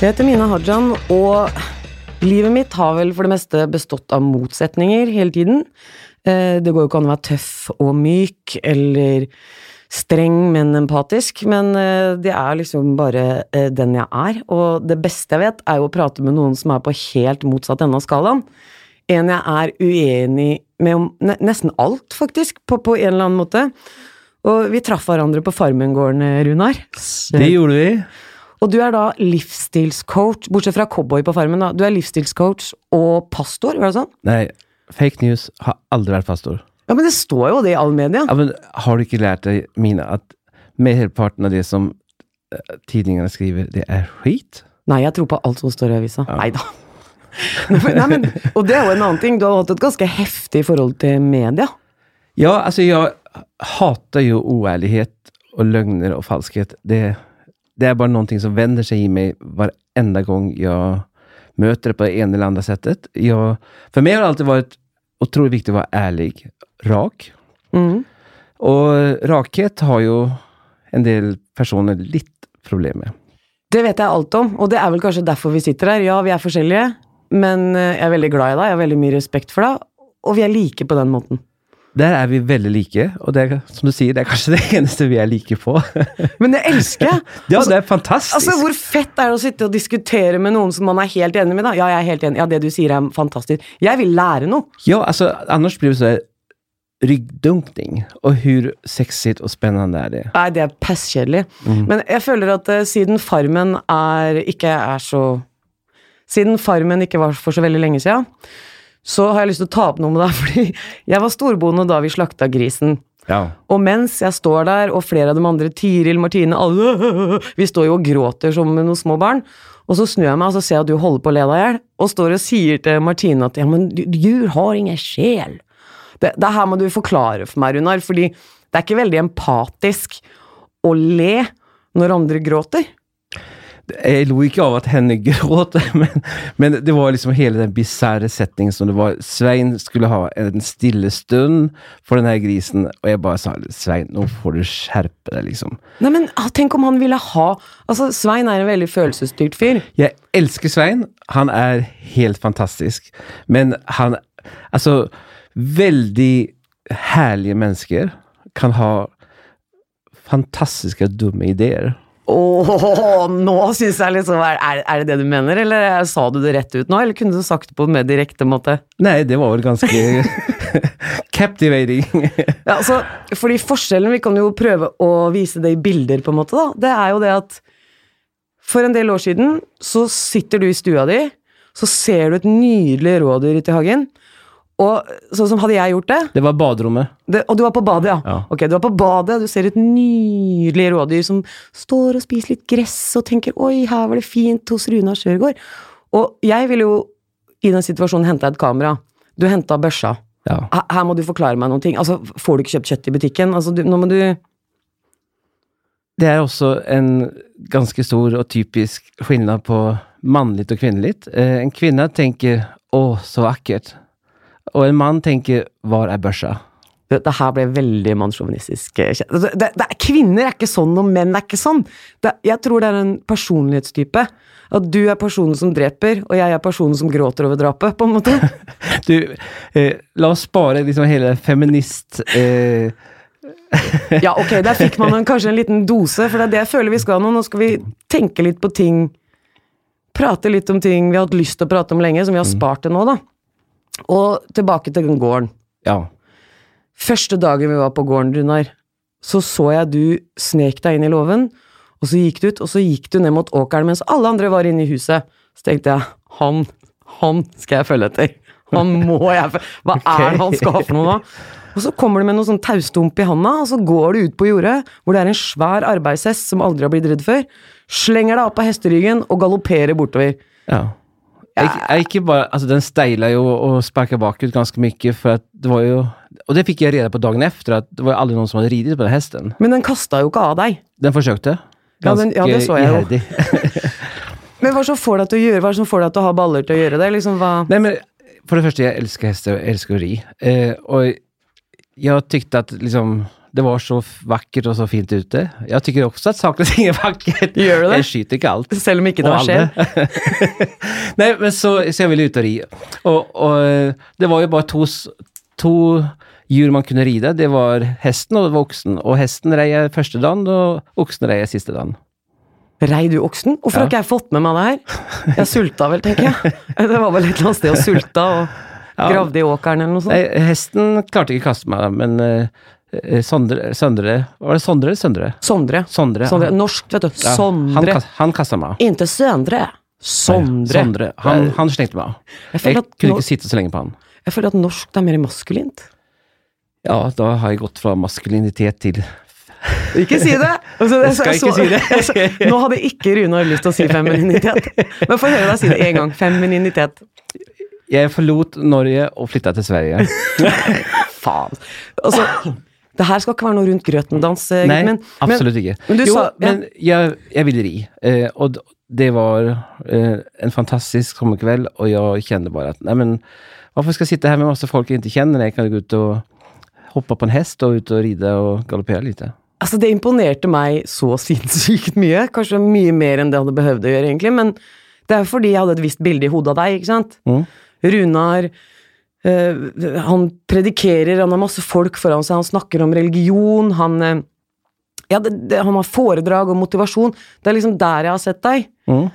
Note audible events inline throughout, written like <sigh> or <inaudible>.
Jeg heter Mina Hajan, og livet mitt har vel for det meste bestått av motsetninger hele tiden. Eh, det går jo ikke an å være tøff og myk, eller streng, men empatisk, men eh, det er liksom bare eh, den jeg er. Og det beste jeg vet, er jo å prate med noen som er på helt motsatt ende av skalaen. En jeg er uenig med om nesten alt, faktisk, på, på en eller annen måte. Og vi traff hverandre på Farmen-gården, Runar. Det gjorde vi. Og du er da livsstilscoach, bortsett fra cowboy på Farmen, da. Du er livsstilscoach og pastor, var det sånn? Nei, fake news har aldri vært pastor. Ja, men det står jo det i all media. Ja, men har du ikke lært deg, Mina, at merparten av det som uh, tidningene skriver, det er skit? Nei, jeg tror på alt som står i avisa. Ja. Nei da. <laughs> Nei, men, og det er jo en annen ting. Du har hatt et ganske heftig forhold til media. Ja, altså, jeg hater jo uærlighet og løgner og falskhet. Det det er bare noe som vender seg i meg hver enda gang jeg møter det på det ene eller andre settet. Jeg, for meg har det alltid vært utrolig viktig å være ærlig, rak. Mm. Og rakhet har jo en del personer litt problemer med. Det vet jeg alt om, og det er vel kanskje derfor vi sitter her. Ja, vi er forskjellige, men eh, jeg er veldig glad i deg, jeg har veldig mye respekt for deg, og vi er like på den måten. Der er vi veldig like, og det er, som du sier, det er kanskje <laughs> det eneste vi er like på. <laughs> Men det elsker jeg! ja, altså, det er fantastisk. Altså, Hvor fett er det å sitte og diskutere med noen som man er helt enig med? da? Ja, jeg er helt enig. Ja, det du sier er fantastisk. Jeg vil lære noe. Ja, altså, annars blir sånn ryggdunkning. Og hvor sexy og spennende er det? Nei, det er pesskjedelig. Mm. Men jeg føler at uh, siden Farmen er ikke er så Siden Farmen ikke var for så veldig lenge siden så har jeg lyst til å ta opp noe med deg, <laughs> fordi jeg var storbonde da vi slakta grisen. Ja. Og mens jeg står der, og flere av de andre, Tiril, Martine, alle <laughs> Vi står jo og gråter som noen små barn. Og så snur jeg meg og så ser jeg at du holder på å le deg i hjel, og står og sier til Martine at ja, men dyr har ingen sjel. Det, det her må du forklare for meg, Runar, fordi det er ikke veldig empatisk å le når andre gråter. Jeg lo ikke av at henne gråt, <laughs> men, men, det var liksom hele den bisarre settingen som det var. Svein skulle ha en stille stund for den her grisen, og jeg bare sa Svein, nå får du skjerpe deg, liksom. Nei, men ah, tenk om han ville ha Altså, Svein er en veldig følelsesstyrt fyr. Jeg elsker Svein. Han er helt fantastisk. Men han Altså, veldig herlige mennesker kan ha fantastiske, dumme ideer. Åh, nå syns jeg liksom er, er, det det du mener, eller sa du det rett ut nå, eller kunne du sagt det på en mer direkte måte? Nei, det var vel ganske <laughs> captivating. ja, altså, fordi forskjellen, vi kan jo prøve å vise det i bilder, på en måte, da, det er jo det at for en del år siden så sitter du i stua di, så ser du et nydelig rådyr ute i hagen, og sånn som hadde jeg gjort det Det var baderommet. Det, og du var på badet, ja. ja. Ok, du var på badet, du ser et nydelig rådyr som står og spiser litt gress og tenker 'oi, her var det fint hos Runa Sjørgaard'. Og jeg ville jo i den situasjonen hente et kamera. Du henta børsa. Ja. Her, her, må du forklare meg noen ting. Altså, får du ikke kjøpt kjøtt i butikken? Altså, du, nå må du Det er også en ganske stor og typisk skillnad på mannlig og kvinnelig. Eh, en kvinne tenker 'å, så vakkert'. Og en mann tenker 'hvor er børsa'? Det, det her ble veldig mannssjåvinistisk. Eh, det, det, det, kvinner er ikke sånn, og menn er ikke sånn. jeg tror det er en personlighetstype. At du er personen som dreper, og jeg er personen som gråter over drapet, på en måte. <laughs> du, eh, la oss spare liksom hele feminist... Eh... ja, ok, der fikk man en, kanskje en liten dose, for det er det jeg føler vi skal nå. Nå skal vi tenke litt på ting. Prate litt om ting vi har hatt lyst til å prate om lenge, som vi har mm. spart til nå, da. Og tilbake til gården. Ja. Første dagen vi var på gården, Runar, så så jeg du snek deg inn i låven, og så gikk du ut, og så gikk du ned mot åkeren mens alle andre var inne i huset. Så tenkte jeg, han, han skal jeg følge etter. Han må jeg følge Hva er det han skal ha for noe nå? Og så kommer du med noe sånn taustump i handa, og så går du ut på jordet, hvor det er en svær arbeidshest som aldri har blitt redd før, slenger deg opp av hesteryggen og galopperer bortover. Ja. Jeg, jeg ikke bare, altså Den steila jo og sparka bakut ganske mye, for at det var jo Og det fikk jeg rede på dagen etter, at det var aldri noen som hadde ridd på den hesten. Men den kasta jo ikke av deg. Den forsøkte. Ganske ja, den, ja, det så jeg iherdig. <laughs> men hva som får deg til å gjøre Hva som får deg til å ha baller til å gjøre det? Liksom, Nei, men For det første, jeg elsker hester og elsker å ri. Eh, og jeg tykte at liksom Det var så vakkert og så fint ute. Jeg tykker også at saker og ting er <laughs> vakkert. Gjør du det? Jeg skyter ikke alt. Selv om ikke det har var skjev. <laughs> Nei, men så, så jeg ville ut og ri. Og, og eh, det var jo bare to, to dyr man kunne ride. Det var hesten og det var oksen. Og hesten rei jeg første dagen, og oksen rei jeg siste dagen. Rei du oksen? Hvorfor Ja. har ikke jeg fått med meg det her? Jeg sulta vel, tenker jeg. <laughs> Det var vel et eller annet sted og sulta og gravde i åkeren eller noe sånt. Nei, hesten klarte ikke å kaste meg, men eh, Sondre, Søndre Var det Sondre eller Søndre? Sondre. Sondre. Sondre. Norsk, vet du. Ja, Sondre. han, han kasta meg. Inte Søndre. Sondre. Sondre. Han, han slengte meg av. Jeg Jeg kunne ikke sitte så lenge på han. jeg føler at norsk er mer maskulint. Ja, da har jeg gått fra maskulinitet til <laughs> Ikke si det! <laughs> Altså, Jeg skal ikke si det. nå hadde ikke Runar lyst til å si femininitet. Men få høre deg si det en gang. Femininitet. Jeg forlot Norge og flytta til Sverige. <laughs> Faen. Altså, det her skal ikke være noe rundt grøten-dans, eh, Nei, men, absolutt ikke. men du jo, sa- men jeg, jeg ville ri. Eh, og det var eh, en fantastisk sommerkveld, og jeg kjente bare at nei, men hvorfor skal jeg sitte her med masse folk jeg ikke kjenner? Jeg kan gå ut og hoppe på en hest og ut og ride og galoppere litt. Altså, det imponerte meg så <laughs> sinnssykt mye. Kanskje mye mer enn det hadde behøvd å gjøre, egentlig. Men det er fordi jeg hadde et visst bilde i hodet av deg, ikke sant? Mm. Runar Han predikerer, han har masse folk foran seg, han snakker om religion, han eh, Ja, det, det, han har foredrag og motivasjon. Det er liksom der jeg har sett deg. Mm.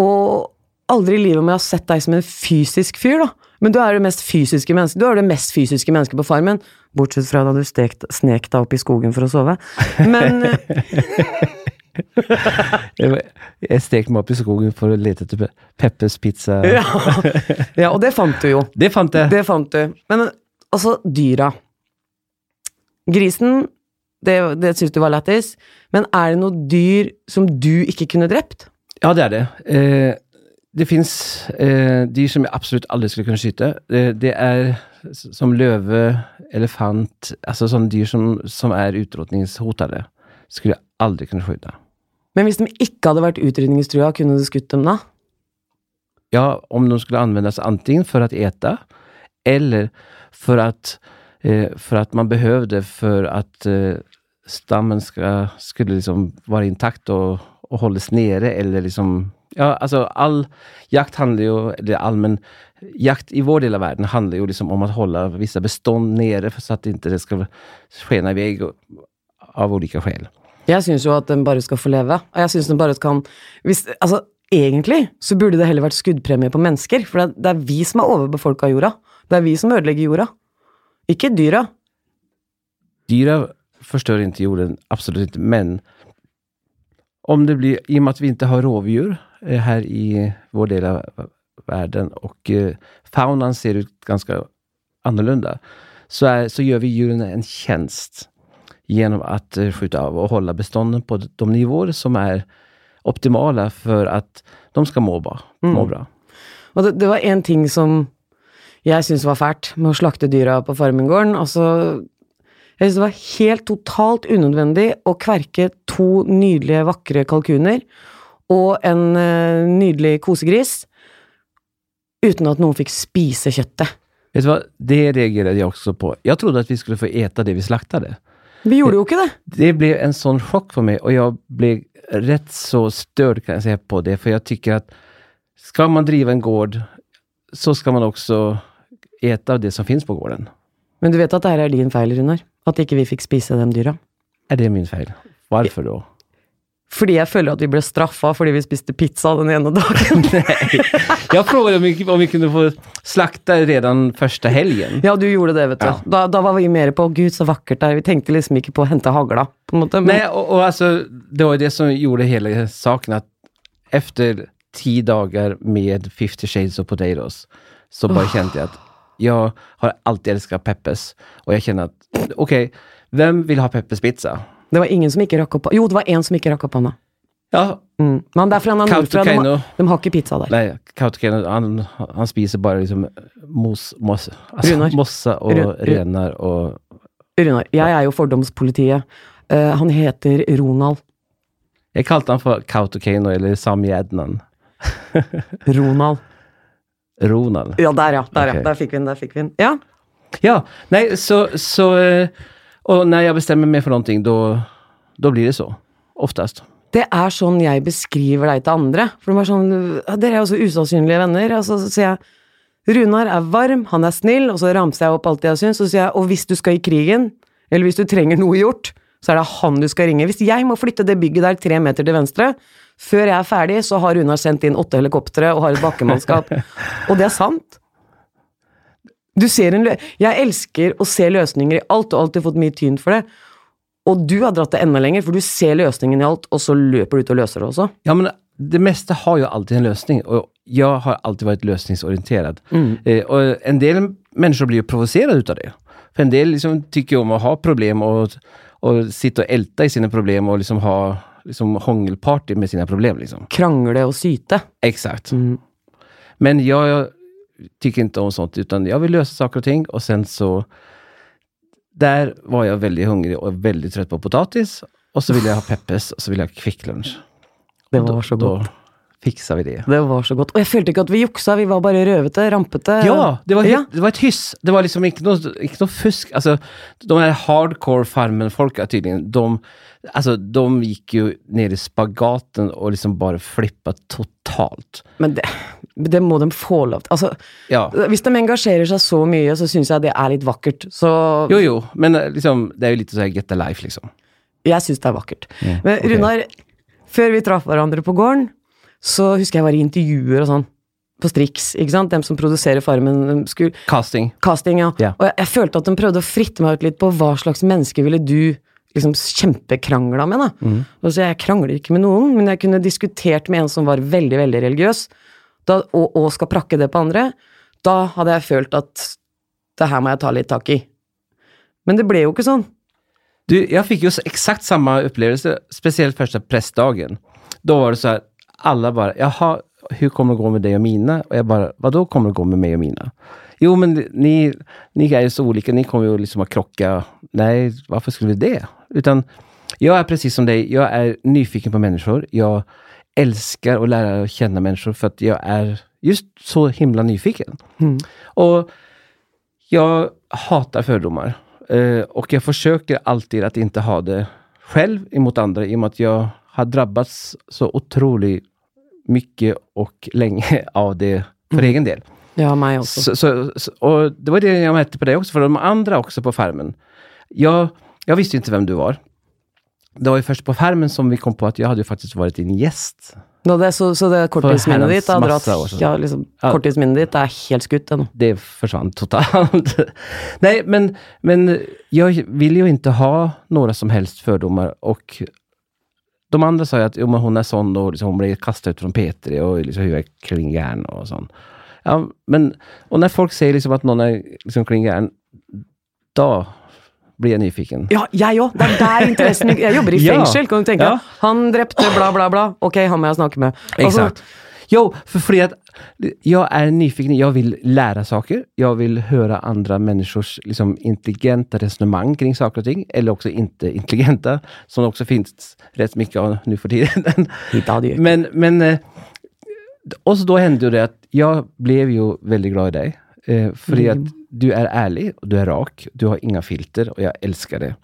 Og aldri i livet må jeg ha sett deg som en fysisk fyr, da. Men du er det mest fysiske mennesket Du er det mest fysiske mennesket på farmen. Bortsett fra da du stekt, snek deg opp i skogen for å sove. Men eh, <laughs> Jeg, stekte meg opp i skogen for å lete etter Pe- Peppers pizza. <laughs> ja. ja, og det fant du jo. Det fant jeg. Det fant du. Men altså, dyra. Grisen, det, det syns du var lættis. Men er det noe dyr som du ikke kunne drept? Ja, det er det. Eh, det fins eh, dyr som jeg absolutt aldri skulle kunne skyte. Det, det er som løve, elefant Altså sånne dyr som, som er utrotningshotede. Skulle jeg aldri kunne skyte. Men hvis de ikke hadde vært utrydningstrua, kunne du skutt dem da? Ja, om de skulle anvendes antingen for å ete, eller for at, eh, for at man behøvde for at eh, stammen skal, skulle liksom være intakt og, og holdes nede, eller liksom Ja, altså, all jakt handler jo Eller allmenn jakt i vår del av verden handler jo liksom om å holde visse bestånd nede, så at det ikke skal skjene i vei av ulike skäl. Jeg syns jo at den bare skal få leve. Og jeg syns den bare kan hvis, Altså, egentlig så burde det heller vært skuddpremie på mennesker, for det det er vi som er overbefolka jorda. Det er vi som ødelegger jorda. Ikke dyra. Dyra förstör inte jorden, absolut inte, men om det blir, i och med att vi inte har rovdjur her här i vår del av världen och eh, faunan ser ut ganska annorlunda, så, är, så gör vi djuren en tjänst genom att eh, skjuta av och hålla bestånden på de nivåer som är optimala för att de ska må bra. Må bra. Og det, det var én ting som jeg syntes var fælt med å slakte dyra på Farmengården. Altså, jeg syntes det var helt totalt unødvendig å kverke to nydelige, vakre kalkuner og en uh, nydelig kosegris uten at noen fikk spise kjøttet. Vet du hva, Det reagerte jeg også på. Jeg trodde at vi skulle få ete det vi slaktade. Vi gjorde jo ikke det. Det ble en sånn sjokk for meg, og jeg ble rett så störd kan jeg si, på det, For jeg tykker at skal man drive en gård så skal man også ete av det som finnes på gården. Men du vet at det her er din feil, Runar? At ikke vi fikk spise de dyra? Er det min feil? Hvorfor då? Fordi jeg føler at vi ble straffa fordi vi spiste pizza den ene dagen. <laughs> Jeg frågade om vi, om vi kunne få slakta redan første helgen. Ja, du gjorde det, vet du. Ja. Da, da var vi mer på 'gud, så vakkert det er'. Vi tenkte liksom ikke på å hente hagla, på en måte. Men, Nei, og, og altså, det var jo det som gjorde hele saken at efter ti dager med 50 shades of potatoes så bare kjente jeg at Jeg har alltid elsket Peppes og jeg kjenner at ok, hvem vil ha Peppes pizza? Det var ingen som ikke rakk opp Jo, det var én som ikke rakk opp hånda. Ja, Mm. Men det er fordi han er nordfra. De, de har ikke pizza der. Nei, Kautokeino, han, han spiser bare liksom mos, mos, altså, mossa og Ru- ru- renar og Runar, jeg er jo fordomspolitiet. Uh, han heter Ronald. Jeg kalte han for Kautokeino eller Sami Ednan. <laughs> Ronald. Ronald. Ja, der, ja. Der, ja. Der fikk vi den. Der fikk vi den. Ja. Ja, Nei, så, så eh, Och når jeg bestemmer meg for noen ting, da blir det så. Oftest. Det er sånn jeg beskriver deg til andre. For de er sånn Dere er jo så usannsynlige venner. Og så sier jeg Runar er varm, han er snill, og så ramser jeg opp alt jeg syns, og så sier jeg og hvis du skal i krigen, eller hvis du trenger noe gjort, så er det han du skal ringe. Hvis jeg må flytte det bygget der tre meter til venstre, før jeg er ferdig, så har Runar sendt inn åtte helikoptre og har et bakkemannskap. <laughs> og det er sant. Du ser en lø Jeg elsker å se løsninger i alt, og alltid fått mye tyn for det. Og du har dratt det enda lenger, for du ser løsningen i alt, og så løper du ut og løser det også. Ja, men det meste har jo alltid en løsning, og jeg har alltid vært løsningsorientert. Mm. Eh, og en del mennesker blir jo provosert ut av det. For en del liksom tycker om å ha problem og, og sitte og elte i sine problem og liksom ha liksom hångelparty med sine problem. Liksom. Krangle og syte. Exakt. Men jag tycker inte om sånt, utan jag vill lösa saker och ting och sen så där var jag väldigt hungrig och väldigt trött på potatis och så ville jag ha peppers och så ville jag ha kvicklunch. Det var så Då fixar vi det. Det var så godt. Og jeg følte ikke at vi juksa, vi var bare røvete, rampete. Ja, det var, Ja. det var et hyss. Det var liksom ikke noe, ikke noe fusk. Altså, de her hardcore farmen-folka tydeligvis, de, altså, de gikk jo ned i spagaten og liksom bare flippa totalt. Men det, det må de få lov til. Altså, Ja. hvis de engasjerer seg så mye, så syns jeg det er litt vakkert. Så Jo, jo, men eh, liksom, det er jo litt sånn get a life liksom. jeg syns det er vakkert. Ja, Men okay. Runar, før vi traff hverandre på gården, så husker jeg var i intervjuer og sånn. På Strix, ikke sant. Dem som produserer Farmen. Skulle, Casting. casting, ja. Yeah. Og jeg, jeg følte at de prøvde å fritte meg ut litt på hva slags menneske ville du liksom kjempekrangla med, da. Mm. Og så jeg krangler ikke med noen, men jeg kunne diskutert med en som var veldig, veldig religiøs, da, og, og skal prakke det på andre. Da hadde jeg følt at det her må jeg ta litt tak i. Men det ble jo ikke sånn. Du, jeg fikk jo eksakt samme opplevelse, spesielt første första pressdagen. Da var det så här, alla bara, jaha, hur kommer det gå med dig och mina? Och jag bara, hva da kommer det gå med mig och mina? Jo, men ni, ni är ju så olika, ni kommer ju liksom att krocka. Nej, varför skulle vi det? Utan jag är precis som dig, jag är nyfiken på människor. Jag älskar att lära känna människor för att jag är just så himla nyfiken. Och jag hatar fördomar. Eh, och jag försöker alltid att inte ha det själv emot andra i och med att jag har drabbats så otroligt mycket och länge <laughs> av det för egen del. Ja, meg også. Så, så, så, och det var det jag märkte på dig också, för de andra också på farmen. Jag, jag visste inte vem du var. Det var jo først på farmen som vi kom på at jeg hadde jo faktisk vært din gjest. Nå, det, så, så det korttidsminnet ditt har dratt ja, liksom. Korttidsminnet ditt er helt skutt ennå. det forsvant totalt. <laughs> Nei, men, men jeg vil jo ikke ha noen som helst fordommer, och de andra sa ju att jo, men hon är sån och liksom, hon blir kastad ut från P3 och liksom huvudet kring järn och sånt. Ja, men, och när folk säger liksom att någon är liksom kring järn, da blir jeg nyfiken. Ja, jeg òg! Det er der interessen. Jeg jobber i <laughs> Ja. fengsel, kan du tenke. Ja. Han drepte bla, bla, bla. Ok, han må jeg snakke med. Altså, Exakt. Jo, för, för att jag är nyfiken, jag vill lära saker, jag vill höra andra människors liksom, intelligenta resonemang kring saker och ting, eller också inte intelligenta, som det också finns rätt mycket av nu för tiden. Men, men, og och så då hände det att jag blev ju väldigt glad i dig, eh, at att du är ärlig, og du är rak, du har inga filter och jag älskar det.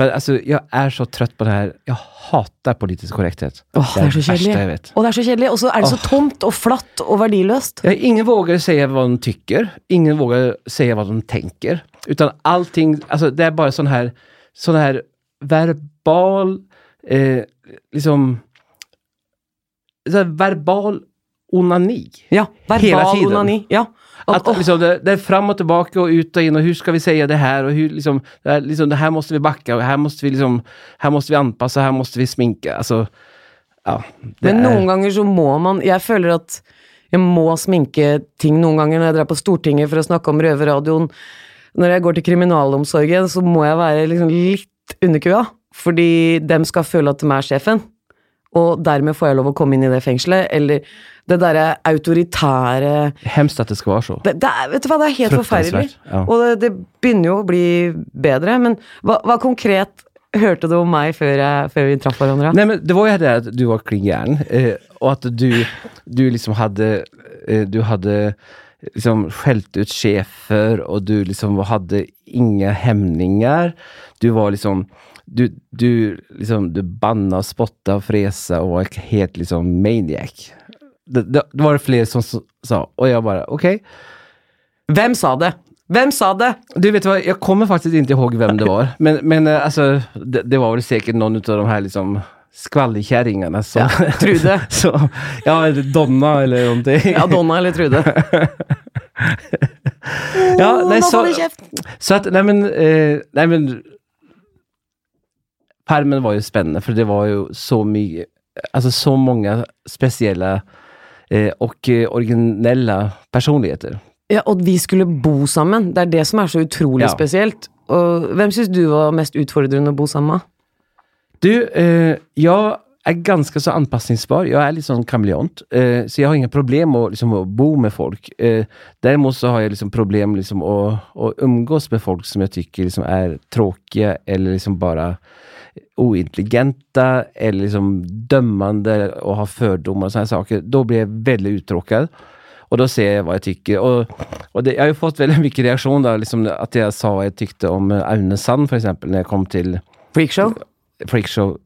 För att, alltså, jag är så trøtt på det her. Jeg hater politisk korrekthet. Åh, det er så kjedelig. Og det er så kjedelig, og så er det så tomt og flatt og verdiløst. Ja, ingen våger si hva de tykker. ingen våger si hva de tenker. Utan allting, altså, det er bare sånn her, sån här verbal, eh, liksom, så verbal onani. Ja, verbal onani. Ja. Og, Att, åh, liksom, det, det är fram och tillbaka och ut och in och hur ska vi säga det här och hur liksom, det här, liksom, det här måste vi backa och här måste vi liksom, här måste vi anpassa, här måste vi sminka. Altså, ja. det men noen noen ganger så må man Jeg føler at jeg må sminke ting noen ganger når jeg drar på Stortinget for å snakke om Røverradioen. Når jeg går til kriminalomsorgen, så må jeg være liksom litt underkua, fordi dem skal føle at de er sjefen. Og dermed får jeg lov å komme inn i det fengselet. Eller det derre autoritære Hemskt at det skal være så. det, det er, Vet du hva, det er helt forferdelig. Ja. Og det, det begynner jo å bli bedre, men hva, hva konkret hørte du om meg før, jeg, før vi traff hverandre? Nei, men det var jo det at du var klin gæren, og at du, du liksom hade, eh, du hadde liksom skjelt ut sjefer, og du liksom hadde ingen hemninger. Du var liksom Du, du liksom Du banna og spotta og fresa og var helt liksom maniac. Det, det, det var det flere som sa, og jeg bare ok. Hvem sa det? Hvem sa det? Du vet hva, Jeg kommer faktisk ikke ihåg hvem det var. Men, men altså, det, det var vel sikkert noen av de her liksom skvallerkärringarna som... Ja, <laughs> Trude. så, ja, eller Donna eller noe. Ja, Donna eller Trude. Ja, nei, så-. Så at, nei, men, eh, nei, men... Permen var jo spennende, for det var jo så mye Altså så mange spesielle eh, og originelle personligheter. Ja, og vi skulle bo sammen. Det er det som er så utrolig Ja. spesielt. Og hvem syns du var mest utfordrende å bo sammen med? Du, eh, jeg er ganske så anpassningsbar. er litt sånn kameleont. Eh, så jeg har ingen problem med liksom, å bo med folk. Eh, Derimot så har jeg liksom problem liksom, å, å umgås med folk som jeg syns liksom, er tråkiga eller liksom bara ointelligenta eller liksom dömande och har fördomar och sådana saker. Då blir jag väldigt uttråkad. Och då ser jag vad jag tycker. Och, och det, jag har ju fått väldigt mycket reaktion där, liksom att jag sa vad jag tyckte om eh, Aune Sand för exempel, när jag kom till Freakshow? freakshow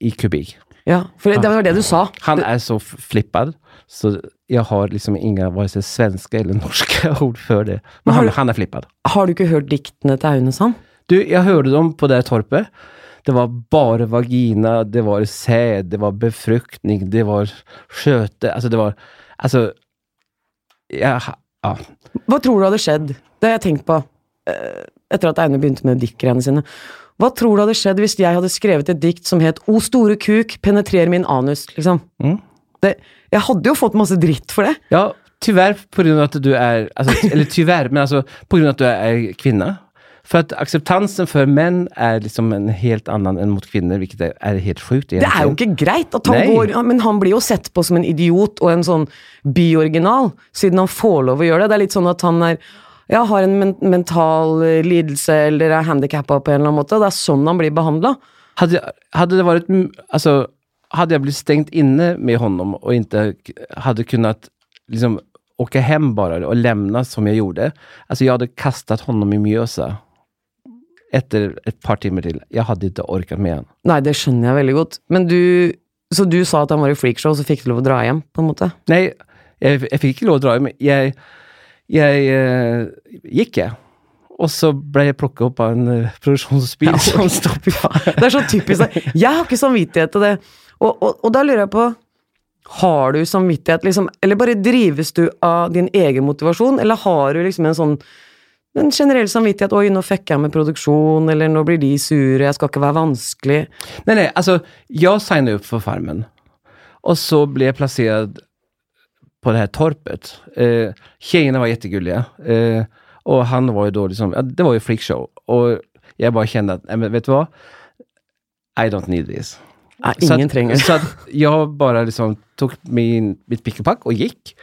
i kubik. Ja, for det var det du sa. Han er så flippad, så jeg har liksom ingen hva jeg ser, svenske eller norske <laughs> ord før det. Men han, du- han er flippad. Har du ikke hørt diktene til Aune Sand? Du, jeg hørte dem på det torpet. Det var bare vagina, det var sæd, det var befruktning, det var skjøte Altså, det var, Altså ja, ja. Hva tror du hadde skjedd? Det har jeg tenkt på eh, etter at Aune begynte med diktgreiene sine. Hva tror du hadde skjedd hvis jeg hadde skrevet et dikt som het O store kuk, penetrer min anus, liksom? Mm. Det, jeg hadde jo fått masse dritt for det. Ja, tyvärr på grunn av at du er altså, eller tyvärr, men altså på grunn av at du er kvinna. För att acceptansen för män är liksom en helt annen enn mot kvinner, vilket är, är helt sjukt Det er jo ikke greit at han Nei. går Men han blir jo sett på som en idiot og en sånn byoriginal, siden han får lov å gjøre det. Det er litt sånn at han er ja, har en men mental eh, lidelse eller er handikappa på en eller annen måte. Det er sånn han blir behandla. Hadde, hadde, det vært Altså, hadde jeg blitt stengt inne med honom og ikke hadde kunnet kunnat liksom åka hem bare og lämna som jeg gjorde. Alltså jeg hadde kastet honom i Mjösa. Efter et par timer til. Jeg hadde ikke orket med han. Nei, det skjønner jeg veldig godt. Men du Så du sa at han var i freakshow, så fikk du lov å dra hjem, på en måte? Nei, jeg, jeg fikk ikke lov å dra, hjem. Jeg, jeg uh, gikk, jeg. Og så ble jeg plukket opp av en uh, produksjonsbil ja, <laughs> som stod ja. Det er så typisk deg. Jeg har ikke samvittighet til det. Og, og, og da lurer jeg på Har du samvittighet, liksom? Eller bare drives du av din egen motivasjon, eller har du liksom en sånn en generell samvittighet 'oi, nå fucker jeg med produksjon', eller 'nå blir de sure, jeg skal ikke være vanskelig'. Nei, nei, altså, jeg signade opp for Farmen. og så ble jeg plassert på det her torpet. Eh, Jentene var kjempegullige, Eh, og han var jo da liksom, ja, det var jo freakshow. og jeg bare kjente at Nei, men vet du hva? I don't need this. Nei, Så ingen trenger trenger Så at jeg bare liksom tok min, mitt pikk og pakk og gick.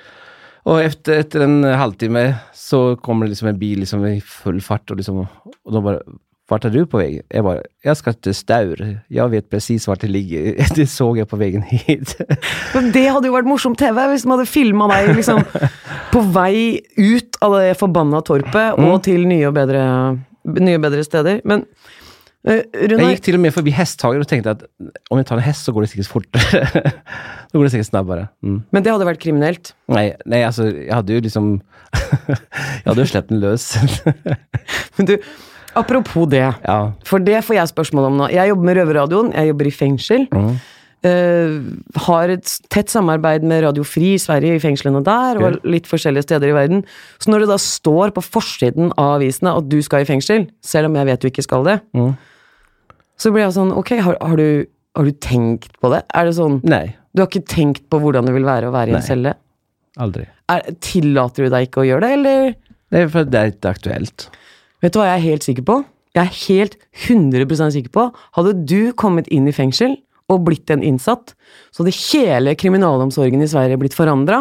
Och efter, etter, en halvtime så kommer det liksom en bil liksom i full fart og liksom, Og da bare vart er du på vei? Jeg bare Jeg skal til Staur. Jeg vet precis hvor det ligger. <laughs> Det så jeg på veien hit. <laughs> Men det hadde jo vært morsom TV hvis de hadde filma deg liksom på vei ut av det forbanna torpet Mm. og til nye og bedre, nye og bedre steder. Men uh, jeg gikk til og med forbi hesthager og tenkte at om jeg tar en hest, så går det sikkert fortere. <laughs> så går det sikkert snabbere. Mm. men det hadde vært kriminelt. Nei, nei, altså, jeg hadde jo liksom... <laughs> Jeg hadde jo släppt den løs. <laughs> Men du, apropos det. ja. For det får jeg spørsmål om nå. Jeg jobber med Røverradioen, jeg jobber i fengsel. Mm. Uh, har et tett samarbeid med Radio Fri i Sverige, i fengslene der, og litt forskjellige steder i verden. Så når det da står på forsiden av avisene at du skal i fengsel, selv om jeg vet du ikke skal det, Mm. Så blir jeg sånn, ok, har, har, du, har du tenkt på det? Er det sånn, Nei. du har ikke tenkt på hvordan det vil være å være i en celle? Aldri. Er, tillater du deg ikke å gjøre det, eller? Nej, for det er ikke aktuelt. Vet du hva jeg er helt sikker på? Jeg er helt 100% sikker på Hadde du kommet inn i fengsel og blitt en innsatt, så hadde hele kriminalomsorgen i Sverige blitt forandra.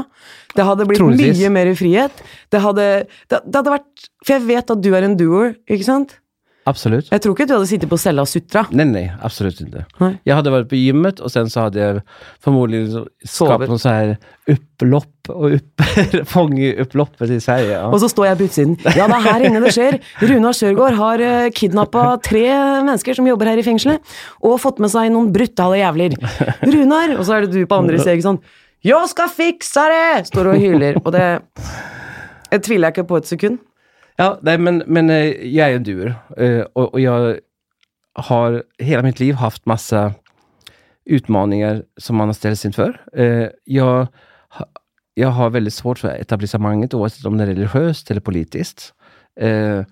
Det hadde blitt Troligvis. mye mer frihet. Det hadde, det, det hadde vært For jeg vet at du er en doer, ikke sant? Absolut. Jeg tror ikke du hadde sittet på cella og sutra. Nei, nei, absolutt ikke. Nei. Jeg hadde vært på gymmet og sen så hadde jeg formodentlig skapt noen sånn upplopp och upp, <laughs> i Sverige. Ja. Og så står jeg på utsiden. Ja, det er her inne det skjer. Runar Sørgaard har uh, kidnappa tre mennesker som jobber her i fengselet, og fått med seg noen brutale jævler. Runar! Og så er det du på andre siden, sånn. Jeg skal fikse det! Står og hyler. Og det jeg tviler jeg ikke på et sekund. Ja, nej, men, men eh, jag är en dur og och, och jag har hela mitt liv haft massa utmaningar som man har ställts inför. Eh, jag, jag har väldigt svårt för etablissemanget oavsett om det är religiöst eller politiskt. Jeg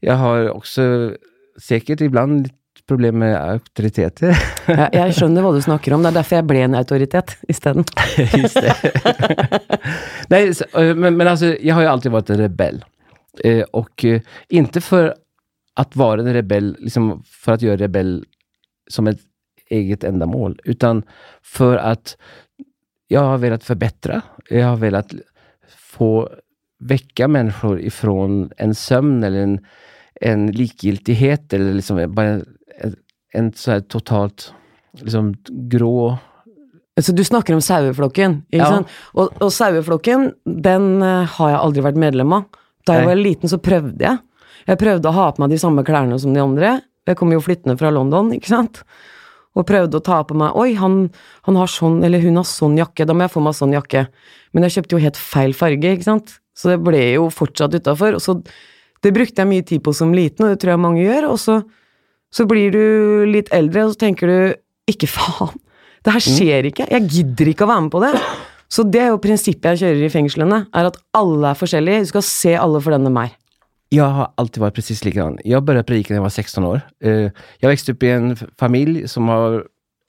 jag har också säkert ibland litt problem med autoriteter. <laughs> Jeg, jeg skjønner hva du snakker om. Det er derfor jeg ble en autoritet isteden. <laughs> Just det. <laughs> Nei, så, eh, men, men altså, jeg har jo alltid vært en rebell. Eh, och eh, inte för att vara en rebell, liksom för att göra rebell som ett eget ändamål, utan för att jag har velat förbättra. Jag har velat få väcka människor ifrån en sömn eller en, en likgiltighet eller liksom bara en, en så här totalt liksom grå Så du snakker om saueflokken, ikke Ja. sant? Og, og saueflokken, den eh, har jeg aldri vært medlem av. Da jeg var liten, så prøvde jeg. Jeg prøvde å ha på meg de samme klærne som de andre. Jeg kom jo flyttende fra London, ikke sant? Og prøvde å ta på meg Oi, han, han har sånn, eller hun har sånn jakke, da må jeg få meg sånn jakke. Men jeg kjøpte jo helt feil farge, ikke sant? Så det ble jo fortsatt utafor. Og så Det brukte jeg mye tid på som liten, og det tror jeg mange gjør. Og så, så blir du litt eldre, og så tenker du ikke faen. Det her skjer ikke. Jeg gidder ikke å være med på det. Så det er jo prinsippet jeg kjører i fengslene, er at alle er forskjellige. Du skal se alle for den de er. Jeg har alltid varit precis Jeg begynte å predika da jeg var 16 år. Jeg vokste opp i en familie familj som har,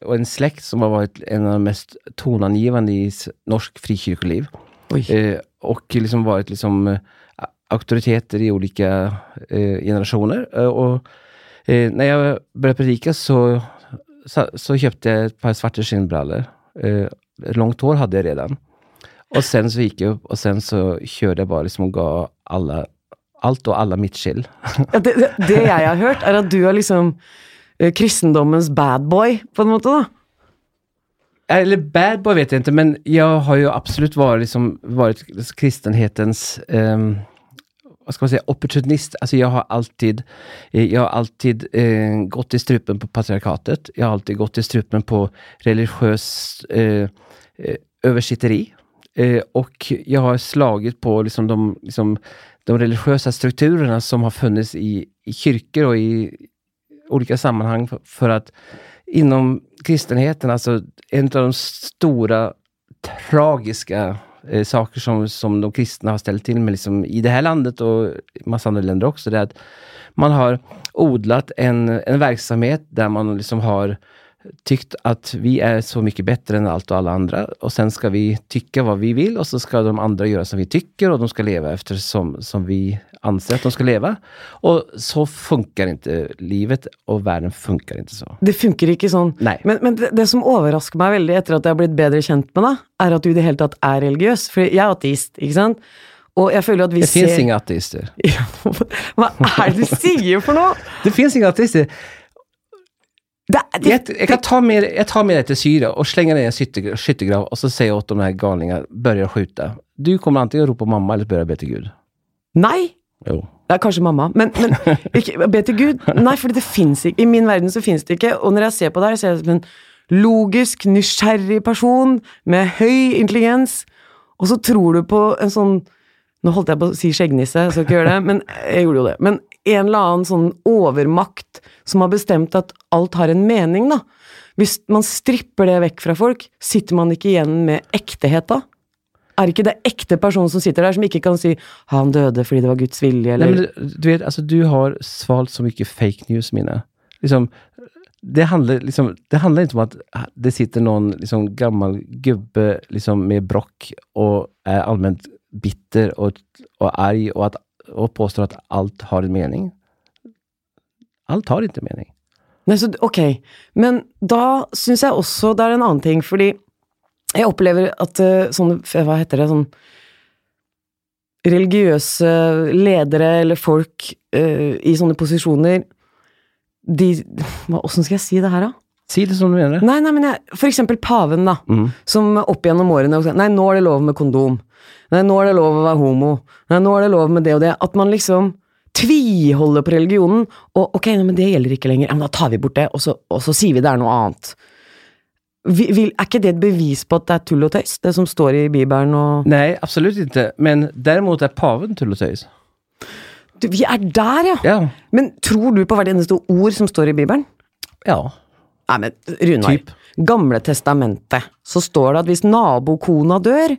og en slekt som har vært en av de mest toneangivende i norsk frikirkeliv. Eh, liksom vært liksom autoriteter auktoriteter i ulike generasjoner. Og når jeg begynte å jag så, så, så kjøpte jeg et par svarte skinnbrallor. Eh, långt hår hade jag redan. Och sen så gick jag upp och sen så körde jag bara liksom och gav alla allt och alla mitt skill. Ja, det, det, det jeg har hørt, er at du er liksom eh, kristendommens bad boy, på en måte, da. Eller bad boy vet jeg ikke, men jeg har jo absolutt vært, liksom, vært kristenhetens, um, hva skal man si, opportunist. Altså, jeg har alltid, jeg har alltid eh, gått i strupen på patriarkatet. Jeg har alltid gått i strupen på religiøs eh, eh, översitteri. Eh, och jag har slagit på liksom de, liksom, de religiösa strukturerna som har funnits i, i kyrkor och i olika sammanhang för, för att inom kristenheten, alltså en av de stora tragiska eh, saker som, som de kristna har ställt till med liksom, i det här landet och massa andra länder också, det är att man har odlat en, en verksamhet där man liksom har tyckt att vi är så mycket bättre än allt och alla andra och sen ska vi tycka vad vi vill och så ska de andra göra som vi tycker och de ska leva efter som, som vi anser att de ska leva. Och så funkar inte livet och världen funkar inte så. Det funker ikke sånn. Nei. Men, men det, det som overrasker meg veldig etter at jeg har blitt bedre kjent med deg, er at du i det hele tatt er religiøs. For jeg er ateist, ikke sant? Og jeg føler at vi Det ser Det fins ingen ateister. <laughs> Hva er det du sier for noe? Det fins ingen ateister. Det, det, jeg, jeg, kan ta med, jag tar med deg til Syria og slenger deg i en skyttegrav, og och så sier jeg til de galningene galningarna, å skyte. Du kommer antingen ropa mamma eller börja be til Gud. Nei! Jo. Det er kanskje mamma, men, men <laughs> ikke, be til Gud. Nei, for det fins ikke. I min verden så fins det ikke. Og når jeg ser på deg, ser jeg som en logisk, nysgjerrig person med høy intelligens, og så tror du på en sånn Nå holdt jeg på å si skjeggnisse, jeg skal ikke gjøre det, men jeg gjorde jo det. Men en eller annen sånn overmakt som har bestemt at alt har en mening, da. Hvis man stripper det vekk fra folk, sitter man ikke igjen med ektehet da? Er ikke det ekte personen som sitter der, som ikke kan si 'han døde fordi det var Guds vilje', eller Nei, men du- vet, altså, du har svalt så mye fake news, mine. Liksom, det, handler, liksom, det handler ikke om at det sitter noen liksom, gammel gubbe liksom, med brokk og er allmänt bitter og, og arg og, at, og, påstår at alt har en mening. Alt har ikke mening. Nei, så, ok, men da syns jeg også det er en annen ting, fordi jeg opplever at eh, sånne, hva heter det, sånn religiøse ledere eller folk uh, i sånne posisjoner De Åssen skal jeg si det her, da? Si det som du mener. Nei, nei, men jeg, For eksempel paven, da. Mm. Som opp gjennom årene Nei, nå er det lov med kondom. Nei, nå er det lov å være homo. Nei, nå er det lov med det og det. At man liksom tviholder på religionen. Og ok, nei, men det gjelder ikke lenger. Ja, men da tar vi bort det, og så, og så sier vi det er noe annet. Vi, vil, er ikke det et bevis på at det er tull og tøys, det som står i Bibelen og Nei, absolutt ikke. Men derimot er paven tull og tøys. du, Vi er der, ja! Ja. Men tror du på hvert eneste ord som står i Bibelen? Ja. Nei, men Runar. Typ. Gamle testamentet, så står det at hvis nabokona dør,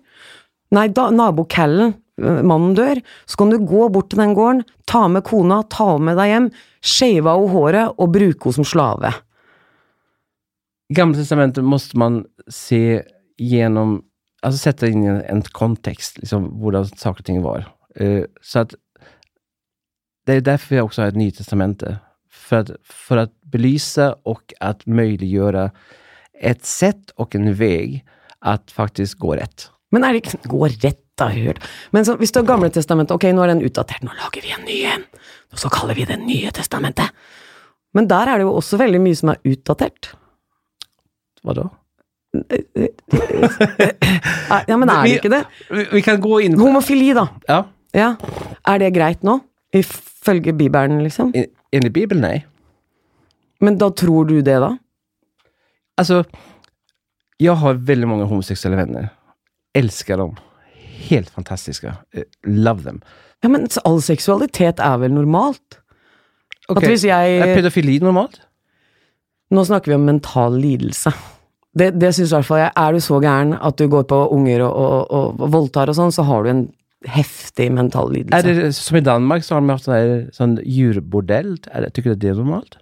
nei, da, nabokallen, øh, mannen dør, så kan du gå bort til den gården, ta med kona, ta med deg hjem, shave av henne håret og bruke henne som slave. Gamle testamentet måste man se gjennom alltså sätta in i en, en kontext, liksom, hvordan saker og ting var. Uh, så att det är därför jag också har ett nytt testamente. För att, för att belysa och att möjliggöra ett sätt och en väg att faktiskt gå rätt. Men er det Gå rett, da, hørt. Men så, hvis du har Gamle testamentet, ok, nå er den utdatert, nå lager vi en ny en, og så kaller vi det Nye testamentet. Men der er det jo også veldig mye som er utdatert. Vadå? da? <laughs> Ja, men er det ikke det? Vi, vi kan gå in på... Homofili, da. Ja, Ja. Er det greit nå? Ifølge Bibelen, liksom? i- enligt Bibeln, nej. Men da tror du det, da? Altså, jeg har veldig mange homoseksuelle venner. Elsker dem. Helt fantastiska. Eh, love them. Ja, men all seksualitet er vel normalt? Hvis jeg Er pedofili normalt? Nå snakker vi om mental lidelse. Det, det syns i hvert fall jeg. Er du så gæren at du går på unger og, og, og, og voldtar og sånn, så har du en heftig mental lidelse. Er det som i Danmark så har de hatt sånn, sånn det, tycker du det er normalt?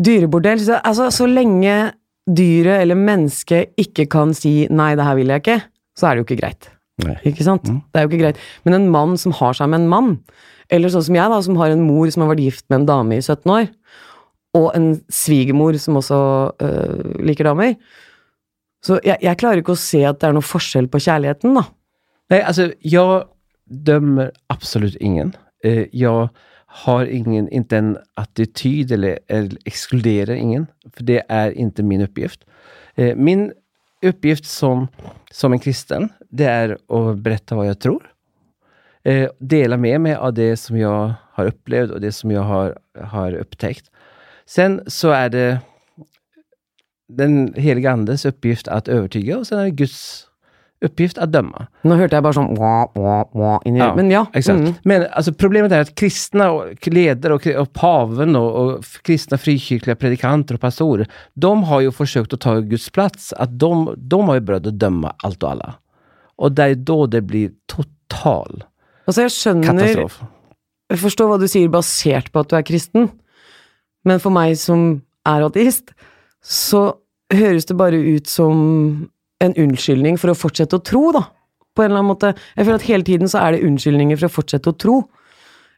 Dyrebordell så, Altså, så lenge dyret eller mennesket ikke kan si 'nei, det her vil jeg ikke', så er det jo ikke greit. Nei. Ikke sant? Det er jo ikke greit. Men en mann som har seg med en mann, eller sånn som jeg, da, som har en mor som har vært gift med en dame i 17 år, og en svigermor som også øh, liker damer Så jeg, jeg klarer ikke å se at det er noe forskjell på kjærligheten, da. Nei, altså, jeg dømmer absolutt ingen. jeg jag har ingen, inte en attityd eller, eller exkluderar ingen, för det är inte min uppgift. Eh, min uppgift som, som en kristen, det är att berätta vad jag tror. Eh, dela med mig av det som jag har upplevt och det som jag har, har upptäckt. Sen så är det den heliga andes uppgift att övertyga och sen är det Guds uppgift att döma. Nå hørte jeg bare sånn wah, wah, wah inni Ja, Men ja. Exakt. mm. Men alltså, problemet är att kristna och ledare och, och paven och, och kristna frikyrkliga predikanter och pastorer, de har ju försökt att ta Guds plats. Att de, de har ju börjat att döma allt och alla. Och det är då det blir total Altså, jeg skjønner katastrof. Jeg forstår hva du sier basert på at du er kristen, men for meg som er ateist, så høres det bare ut som en unnskyldning for å fortsette å tro, da. På en eller annen måte. Jeg føler at hele tiden så er det unnskyldninger for å fortsette å tro.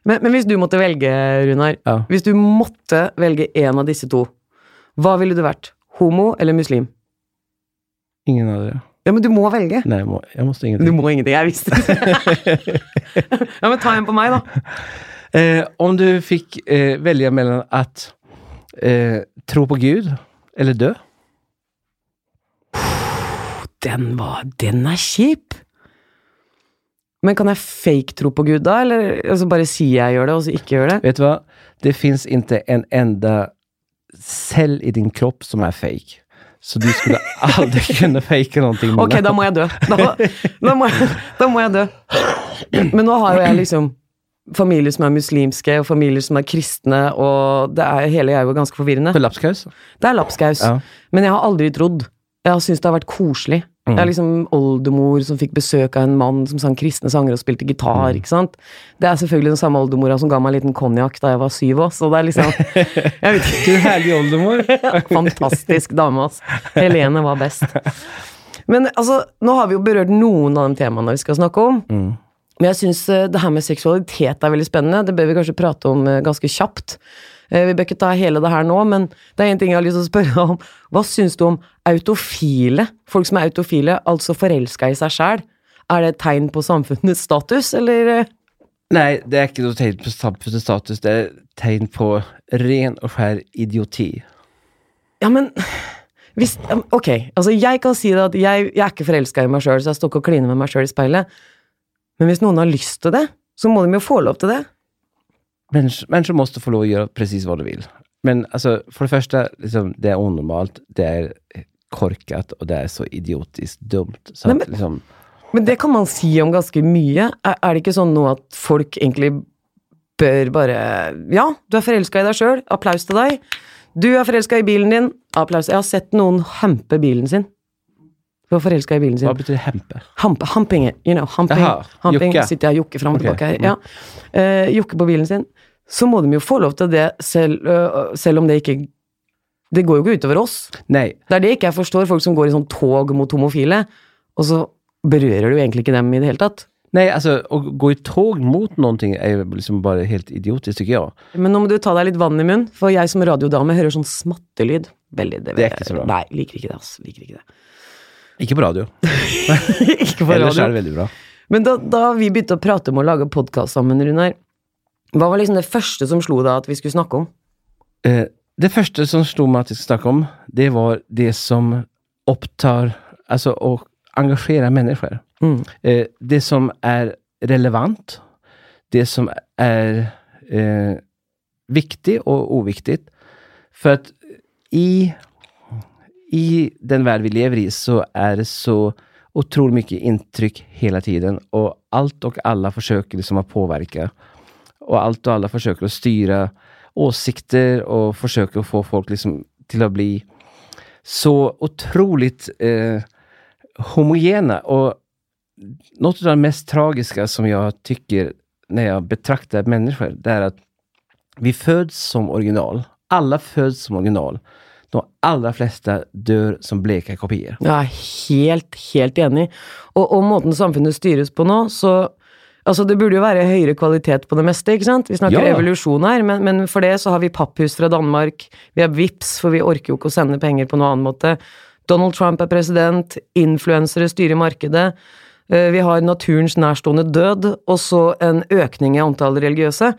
Men, men hvis du måtte velge, Runar, Ja. hvis du måtte velge en av disse to, hva ville du vært? Homo eller muslim? Ingen av dere. Ja, men du må velge. Nei, jeg må, jag måste Du ingenting. må ingenting, jeg visste det. <laughs> ja, men ta en på meg, da. Eh, om du fikk eh, velge mellom at eh, tro på Gud eller dö? Den var Den er kjip! Men kan jeg fake tro på Gud, da? Eller altså bare si jeg gjør det, og så ikke gjør det? Vet du hva? Det fins ikke en enda selv i din kropp som er fake. Så du skulle <laughs> aldri kunne fake noe. med Ok, da må jeg dø. Da, da, må jeg, da må jeg dø. Men nå har jo jeg liksom familier som er muslimske, og familier som er kristne, og det er, hele er jo ganske forvirrende. För lapskaus? Det er lapskaus. Ja. Men jeg har aldri trodd. Jeg har syntes det har vært koselig. Jeg er liksom oldemor som fikk besøk av en mann som sang kristne sanger og spilte gitar. ikke sant? Det er selvfølgelig den samme oldemora som ga meg en liten konjakk da jeg var syv år, så det er liksom Jeg vet ikke. <laughs> Du härlig oldemor. <laughs> Fantastisk dame, ass. Helene var best. Men altså, nå har vi jo berørt noen av de temaene vi skal snakke om. Men jeg syns det her med seksualitet er veldig spennende. Det bør vi kanskje prate om eh, ganske kjapt. Eh, Vi bør ikke ta hele det her nå, men det er en ting jeg har lyst til å spørre om. Hva syns du om autofile? Folk som er autofile, altså forelska i seg sjæl. Er det et tegn på samfunnets status, eller? eh? Nei, det er ikke noe tegn på samfunnsstatus. Det er tegn på ren og skjær idioti. Ja, men hvis Ok, altså jeg kan si det at jeg, jeg er ikke forelska i meg sjøl, så jeg står ikke og kliner med meg sjøl i speilet. Men hvis noen har lyst til det, så må de jo få lov til det. Människor, människor måste få lov å gjøre precis hva de vil. Men altså, for det første, liksom, det er onormalt, det er korkat og det er så idiotisk dumt. Så men- liksom, Men det kan man si om ganske mye. Er, er det ikke sånn nå at folk egentlig bør bare Ja, du er forelska i deg sjøl, applaus til deg. Du er forelska i bilen din, applaus. Jeg har sett noen hampe bilen sin. Var forelska i bilen sin. hva betyr hempe? Hampe, hampinge. you know, hamping. Aha, hamping. Jukke. Sitter jeg og jokker fram og tilbake her. Ja. Uh, jokker på bilen sin. Så må de jo få lov til det, selv, uh, selv om det ikke Det går jo ikke utover oss. Nei, Det er det ikke jeg forstår, folk som går i sånn tog mot homofile, og så berører du egentlig ikke dem i det hele tatt. nei, altså, å gå i tog mot noen ting er jo liksom bare helt idiotisk, tycker jeg. Men nå må du ta deg litt vann i munnen, for jeg som radiodame hører sånn smattelyd. Veldig, det, Det er ikke så bra. Nei, liker ikke det, ass. Liker ikke det. Ikke på radio. <laughs> ikke på Ellers er det veldig bra. Men da, da vi begynte å prate om å lage podkast sammen, Runar, hva var liksom det første som slo deg at vi skulle snakke om? Eh, det første som slo meg at vi skulle snakke om, det var det som opptar Altså å engasjere mennesker. Mm. Eh, det som er relevant, det som er eh, viktig og uviktig. For at i, i den värld vi lever i så är det så otroligt mycket intryck hela tiden och allt och alla försöker liksom att påverka. Och allt och alla försöker att styra åsikter och försöker att få folk liksom till att bli så otroligt eh, homogena. Och något av det mest tragiska som jag tycker när jag betraktar människor, det är att vi föds som original. Alla föds som original. De aller fleste dør som bleke kopier. Jeg er helt, helt enig. Og, og måten samfunnet styres på nå, så Altså, det burde jo være høyere kvalitet på det meste, ikke sant? Vi snakker Ja. evolusjon her, men, men for det så har vi papphus fra Danmark, vi har VIPS, for vi orker jo ikke å sende penger på noen annen måte. Donald Trump er president, influensere styrer markedet, eh, vi har naturens nærstående død, og så en økning i antall religiøse.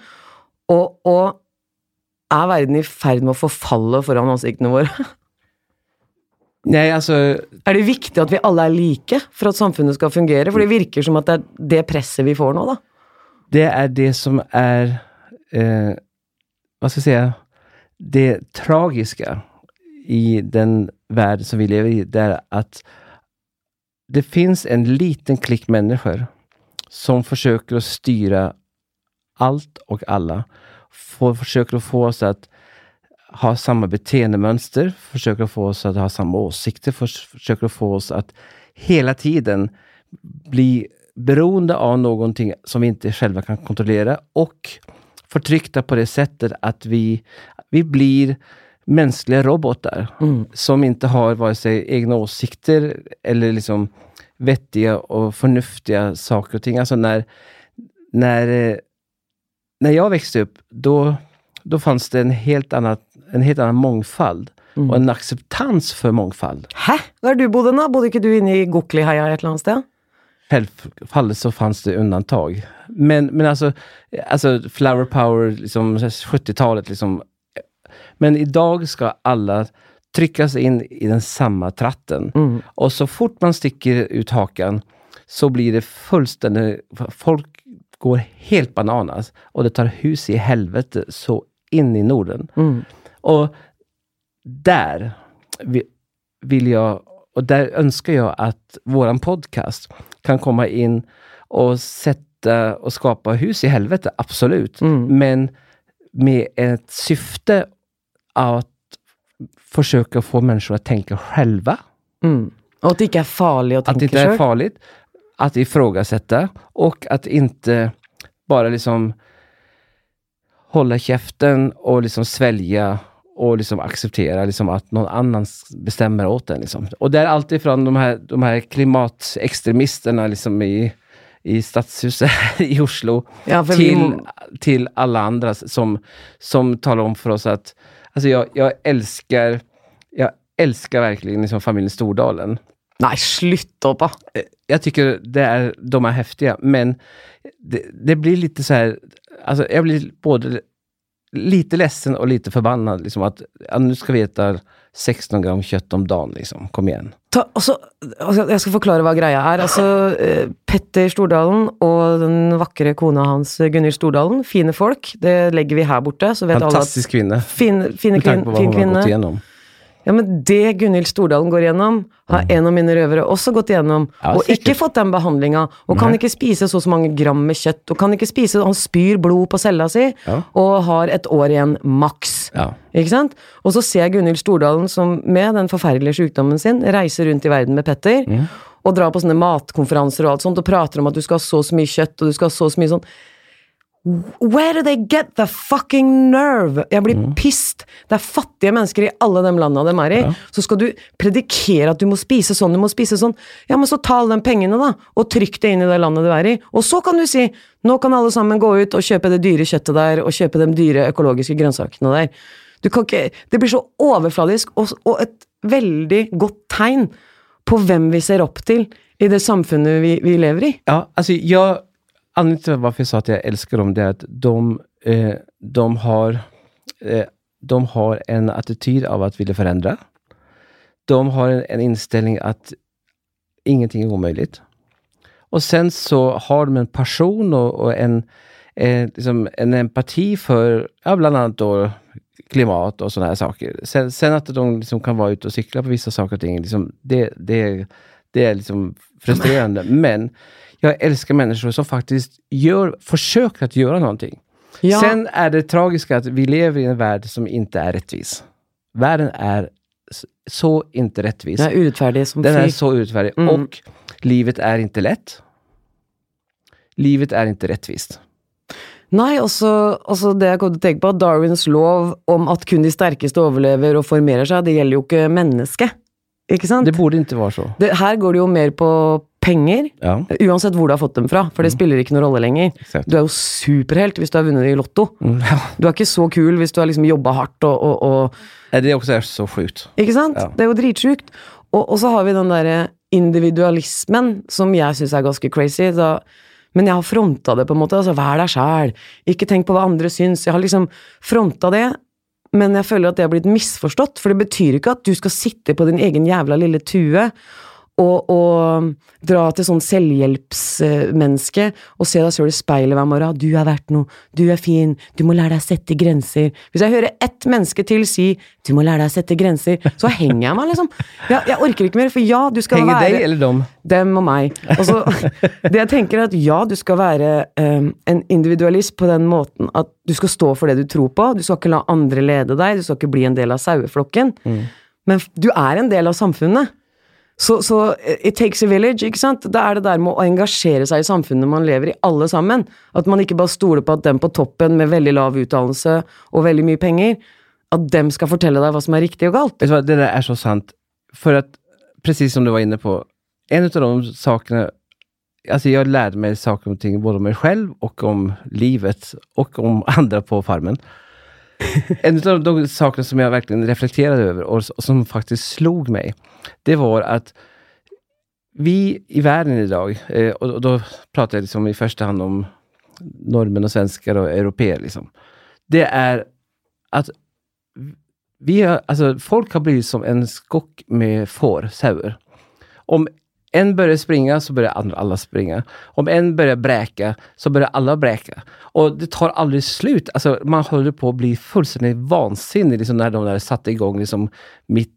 Og, og er verden i ferd med å forfalle foran ansiktene våre? <laughs> Nei, altså Er det viktig at vi alle er like for at samfunnet skal fungere? For det virker som at det er det presset vi får nå, da. det er det som er eh, Hva skal jeg si det tragiske i den verden som vi lever i. Det er at det fins en liten klikk mennesker som forsøker å styre alt og alla. Få, försöker att få oss att ha samma beteendemönster, försöker att få oss att ha samma åsikter, forsøker försöker att få oss att hela tiden bli beroende av någonting som vi inte själva kan kontrollera och förtryckta på det sättet att vi, vi blir mänskliga robotar som inte har vare sig egna åsikter eller liksom vettiga och förnuftiga saker och ting. Alltså när, när, eh, när jag växte upp, då, då fanns det en helt, annat, en helt annan mångfald och en acceptans för mångfald. Hæ? Der du bodde nå? Bodde ikke du inne i Gokliheia et eller annet sted? Självfallet så fanns det undantag. Men, men alltså, alltså flower power, liksom 70-talet liksom. Men idag ska alla tryckas in i den samma tratten. Och så fort man sticker ut hakan så blir det fullständigt, folk går helt bananas og det tar hus i helvete så in i Norden. Mm. Og der vil jeg Og der ønsker jeg at våran podcast kan komme inn og sette og skapa hus i helvete, absolut. Men med et syfte at forsøke å få mennesker å tenke selv. Mm. Og at det ikke er farlig å Att det tenke inte är sjøl? farligt. Att ifrågasätta och att inte bara liksom hålla käften och liksom svälja och liksom acceptera liksom att någon annan bestämmer åt en. Liksom. Och det är alltifrån de här, de här klimatextremisterna liksom i, i stadshuset <laughs> i Oslo Ja, till, vi till, alla andra som, som talar om för oss att, alltså jag, jag älskar, jag älskar verkligen liksom familjen Stordalen. Nei, slutt opp, da. Jag tycker det är, de är häftiga, men det, det blir lite så här, alltså jag blir både lite ledsen och lite förbannad. Liksom att ja, nu ska vi äta 16 gram kjøtt om dagen, liksom. Kom igjen. Ta, altså, altså, jeg skal forklare hva greia er. Altså, eh, Petter Stordalen og den vakre kona hans Gunhild Stordalen, fine folk. Det legger vi her borte. så vet Fantastisk kvinne. alle at fin, fine Med tanke kvin, fin kvinne. Ja, men det Gunhild Stordalen går gjennom, har en av mine røvere også gått igjennom. Mm. Ja, og ikke fått den behandlinga. Og kan ikke spise så og så mange gram med kjøtt. Og kan ikke spise Han spyr blod på cella si, Ja. og har et år igjen maks. Ja. Ikke sant? Og så ser jeg Gunhild Stordalen som med den forferdelige sykdommen sin reiser rundt i verden med Petter. Mm. Og drar på sånne matkonferanser og alt sånt og prater om at du skal ha så og så mye kjøtt og du skal ha så og så mye sånn. Where do they get the fucking nerve? Jeg blir Mm. pissed. Det er fattige mennesker i alle de landene de er i. Ja. Så skal du predikere at du må spise sånn, du må spise sånn. Ja, men så ta alle de pengene, da, og trykk det inn i det landet du er i. Og så kan du si nå kan alle sammen gå ut og kjøpe det dyre kjøttet der, og kjøpe de dyre økologiske grønnsakene der. Du kan ikke Det blir så overfladisk, og, og et veldig godt tegn på hvem vi ser opp til i det samfunnet vi, vi lever i. Ja, altså, jag, anledningen till varför jag sa att jag älskar dem, det är att de, eh, de, har, eh, de har en attityd av att vilja förändra. De har en, en att ingenting är omöjligt. Och sen så har de en passion och, och en, eh, liksom en empati för, ja, bland annat då klimat och sådana här saker. Sen, sen att de liksom kan vara ute och cykla på vissa saker och ting, liksom, det, det, det är liksom frustrerande. Men jag älskar människor som faktiskt gör, försöker att göra någonting. Ja. Sen är det tragiska att vi lever i en värld som inte är rättvis. Världen är så inte rättvis. Den er urettferdig som Den er är så urettferdig, Mm. Och livet är inte lätt. Livet är inte rättvist. Nei, også, også det jeg kom til å tenke på, at Darwins lov om at kun de sterkeste overlever og formerer seg, det gjelder jo ikke mennesket. Ikke sant? Det borde ikke være så. Det, her går det jo mer på penger, Ja, uansett hvor du har fått dem fra, for det spiller ikke noen rolle lenger. exakt. Du er jo superhelt hvis du har vunnet i Lotto. Mm, <laughs> ja. Du er ikke så kul hvis du har liksom jobba hardt og, og, og Det er også så sjukt. Ikke sant? Ja. Det er jo dritsjukt. Og, og så har vi den derre individualismen som jeg syns er ganske crazy. Da, men jeg har fronta det, på en måte. altså Vær deg sjæl. Ikke tenk på hva andre syns. Jeg har liksom fronta det, men jeg føler at det har blitt misforstått. For det betyr ikke at du skal sitte på din egen jævla lille tue og, og dra til sånn selvhjelpsmenneske og se deg sjøl i speilet hver morgen. 'Du er verdt noe. Du er fin. Du må lære deg å sette grenser.' Hvis jeg hører ett menneske til si 'du må lære deg å sette grenser', så henger jeg meg, liksom. Jeg, jeg orker ikke mer, for ja, du skal Henger være dig eller dem? dem og meg. Og så, <laughs> det jeg tenker er at ja, du skal være um, en individualist på den måten at du skal stå for det du tror på, du skal ikke la andre lede deg, du skal ikke bli en del av saueflokken. Men du er en del av samfunnet. Så, så eh, it takes a village, ikke sant? Da er det der med å engasjere seg i samfunnet man lever i, alle sammen. At man ikke bare stoler på at den på toppen med veldig lav utdannelse og veldig mye penger, at dem skal fortelle deg hva som er riktig og galt. Det der er så sant. For at, precis som du var inne på, en av de sakene alltså jag lärde mig saker och ting både om meg selv og om livet og om andre på farmen. En av de sakerna som jag verkligen reflekterade och, och som faktiskt slog mig, det var att vi i världen idag, dag, og och då pratar jag liksom i första hand om norrmän och svenskar och europeer, liksom. det är att vi har, alltså, folk har blivit som en skock med får, sauer. Om en börjar springa så börjar andra, alla springa. Om en börjar bräka så börjar alla bräka. Och det tar aldrig slut. Alltså, man håller på att bli fullständigt vansinnig liksom, när de där satte igång liksom, mitt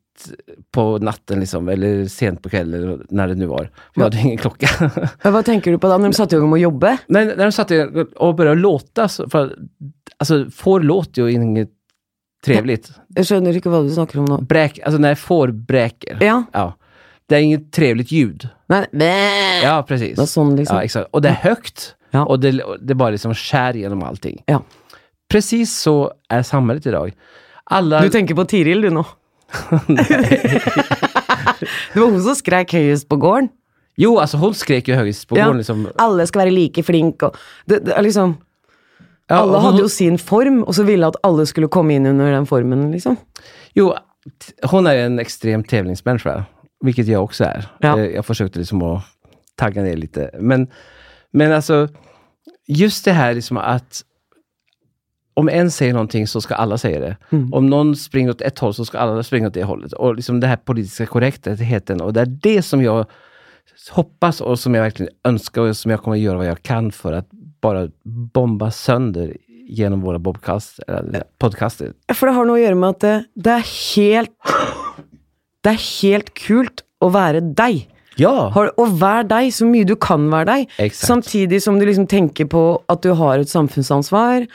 på natten liksom, eller sent på kvällen, eller när det nu var. Vi hade ingen klocka. <laughs> Hva tenker du på da, når de satte i gang med å jobbe? när, når de satte igång och började låta, låte för, alltså får låter ju inget trevligt. Jeg skjønner ikke hva du snakker om nå. Bräk, alltså när får bräker. Ja. Ja. Det är inget trevligt ljud. Nei, bæ. Ja, precis. Det er sånn, liksom. Ja, exakt. Och det är högt. Ja. Och det, det bara liksom skär genom allting. Ja. Precis så är samhället idag. Alla... Du tenker på Tiril, du nå. <laughs> det var hun som skrek høyest på gården. Jo, altså hun skrek jo høyest på gården. Liksom. Alle skal være like flinke og det, det er liksom Alle hadde jo sin form, og så ville at alle skulle komme inn under den formen, liksom. Jo, hun er jo en ekstrem tävlingsmänniska. Vilket jag också är. Ja. Eh, Jag försökte liksom att tagga ner lite. Men, men alltså, just det här liksom att om en säger någonting så ska alla säga det. Mm. Om någon springer åt ett håll så ska alla springa åt det hållet. Och liksom det här politiska korrektheten. Och det är det som jag hoppas och som jag verkligen önskar och som jag kommer att göra vad jag kan för att bara bomba sönder genom våra podcast, eller podcaster. For det har noe å gjøre med at det, det er helt Det er helt kult å være deg. Ja! Har, og vær deg så mye du kan være deg. exact. Samtidig som du liksom tenker på at du har et samfunnsansvar.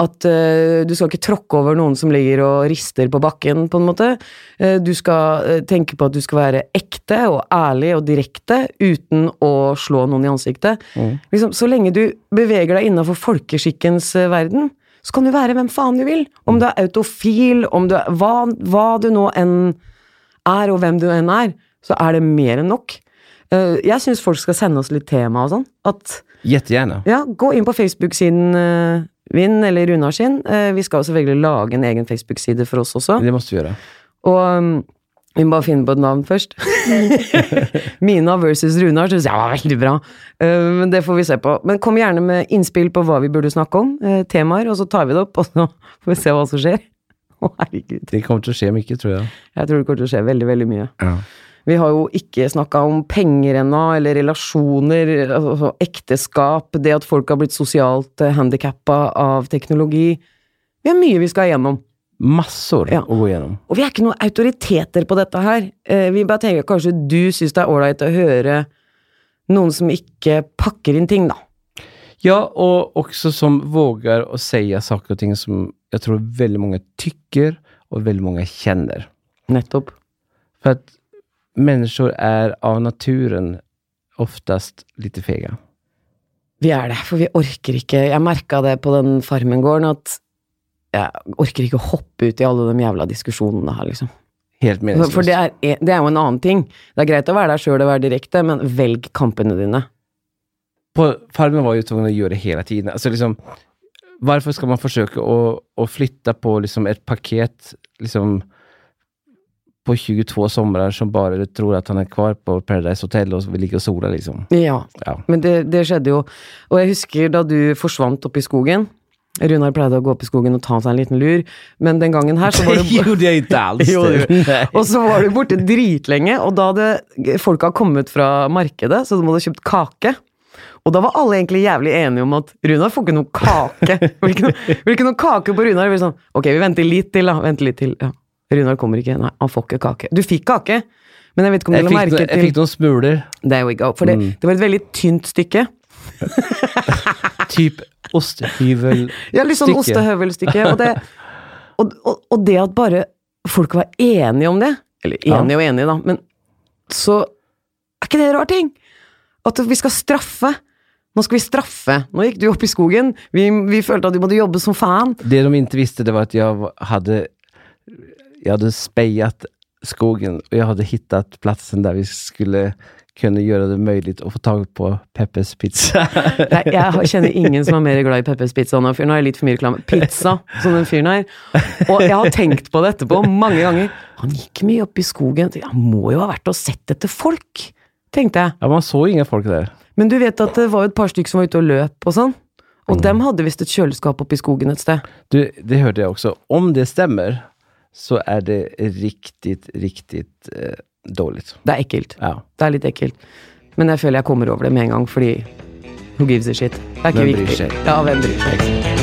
At uh, du skal ikke tråkke over noen som ligger og rister på bakken, på en måte. Uh, du skal uh, tenke på at du skal være ekte og ærlig og direkte uten å slå noen i ansiktet. Liksom, så lenge du beveger deg innafor folkeskikkens verden, så kan du være hvem faen du vil. Om du er autofil, om du er hva, hva du nå enn er, og hvem du enn er, så er det mer enn nok. Eh, Jeg syns folk skal sende oss litt tema og sånn. At Jättegärna. ja, gå inn på Facebook-siden min eller Runar sin. Eh, vi skal jo selvfølgelig lage en egen Facebook-side for oss også. Det måtte vi gjøre. Og um, vi må bare finne på et navn først. <laughs> Mina versus Runar syns jeg var veldig bra. Eh, men det får vi se på. Men kom gjerne med innspill på hva vi burde snakke om, eh, temaer, og så tar vi det opp, og så får vi se hva som skjer. Herregud. Det kommer til å skje mye, tror jeg. Jeg tror det kommer til å skje veldig, veldig mye. Ja. Vi har jo ikke snakka om penger ennå, eller relasjoner, altså ekteskap, det at folk har blitt sosialt handikappa av teknologi. Vi har mye vi skal igjennom. Massor Ja. å gå igjennom. Og vi er ikke noen autoriteter på dette her. Eh, Vi bare tenker kanskje du syns det er ålreit å høre noen som ikke pakker inn ting, da. Ja, og også som våger å si saker og ting som jag tror veldig mange tykker, og veldig mange kjenner. Nettopp. For at mennesker er av naturen oftest litt fega. Vi er det, for vi orker ikke Jeg merka det på den Farmen-gården, at jeg orker ikke å hoppe ut i alle de jævla diskusjonene her, liksom. Helt For det er, det er jo en annen ting. Det er greit å være der sjøl og være direkte, men velg kampene dine. På Farmen var jo tvungen å gjøre det hele tiden. Altså liksom, varför skal man forsøke å, å flytte på liksom et paket liksom, på 22 somrar som bare tror at han er kvar på Paradise Hotel og vil ligge og sola liksom? Ja, Ja. men det, det skjedde jo. Og jeg husker da du forsvant opp i skogen. Runar pleide å gå opp i skogen og ta seg en liten lur, men den gangen her så var det <laughs> gjorde jag inte alls. Jo, det. Og så var du borte dritlenge, og da hadde folka kommet fra markedet, så de hadde kjøpt kake. Og da var alle egentlig jævlig enige om at Runar får ikke noe kake. <laughs> Vil ikke noe, vil ikke noe kake på Runar. Sånn, ok, vi venter litt til, da. Venter litt til. Ja. Runar kommer ikke. Nei, han får ikke kake. Du fikk kake, men jeg vet ikke om du la merke til Jeg fikk noen smuler. There we go. For det, det var et veldig tynt stykke. <laughs> Typ ostehøvelstykke. Ja, litt sånn ostehøvelstykke. Og det, og, og, og det at bare folk var enige om det, eller Ja. enige og enige, da, men så er ikke det en rar ting? At vi skal straffe. Nå skal vi straffe. Nå gikk du opp i skogen. Vi, vi følte at du måtte jobbe som faen. Det de ikke visste det var at jeg hadde Jeg hadde speiet skogen og jeg hadde funnet plassen der vi skulle kunne gjøre det mulig å få tag på Peppes pizza. <laughs> Nei, jeg kjenner ingen som er mer glad i Peppers Pizza enn han fyren. Nå er jeg litt for mye reklame. Pizza, som den fyren her. Og jeg har tenkt på det etterpå mange ganger. Han gikk mye opp i skogen. Han må jo ha vært og sett etter folk, tenkte jeg. ja, man så ingen folk der. Men du vet at det var et par stykker som var ute og løp og sånn. Og dem hadde visst et kjøleskap oppe i skogen et sted. Du, det hørte jeg også. Om det stemmer, så er det riktig, riktig eh, dårlig. Det er ekkelt. Ja. Det er litt ekkelt. Men jeg føler jeg kommer over det med en gang, fordi who gives a shit? Det er ikke viktig. Ja, hvem bryr seg?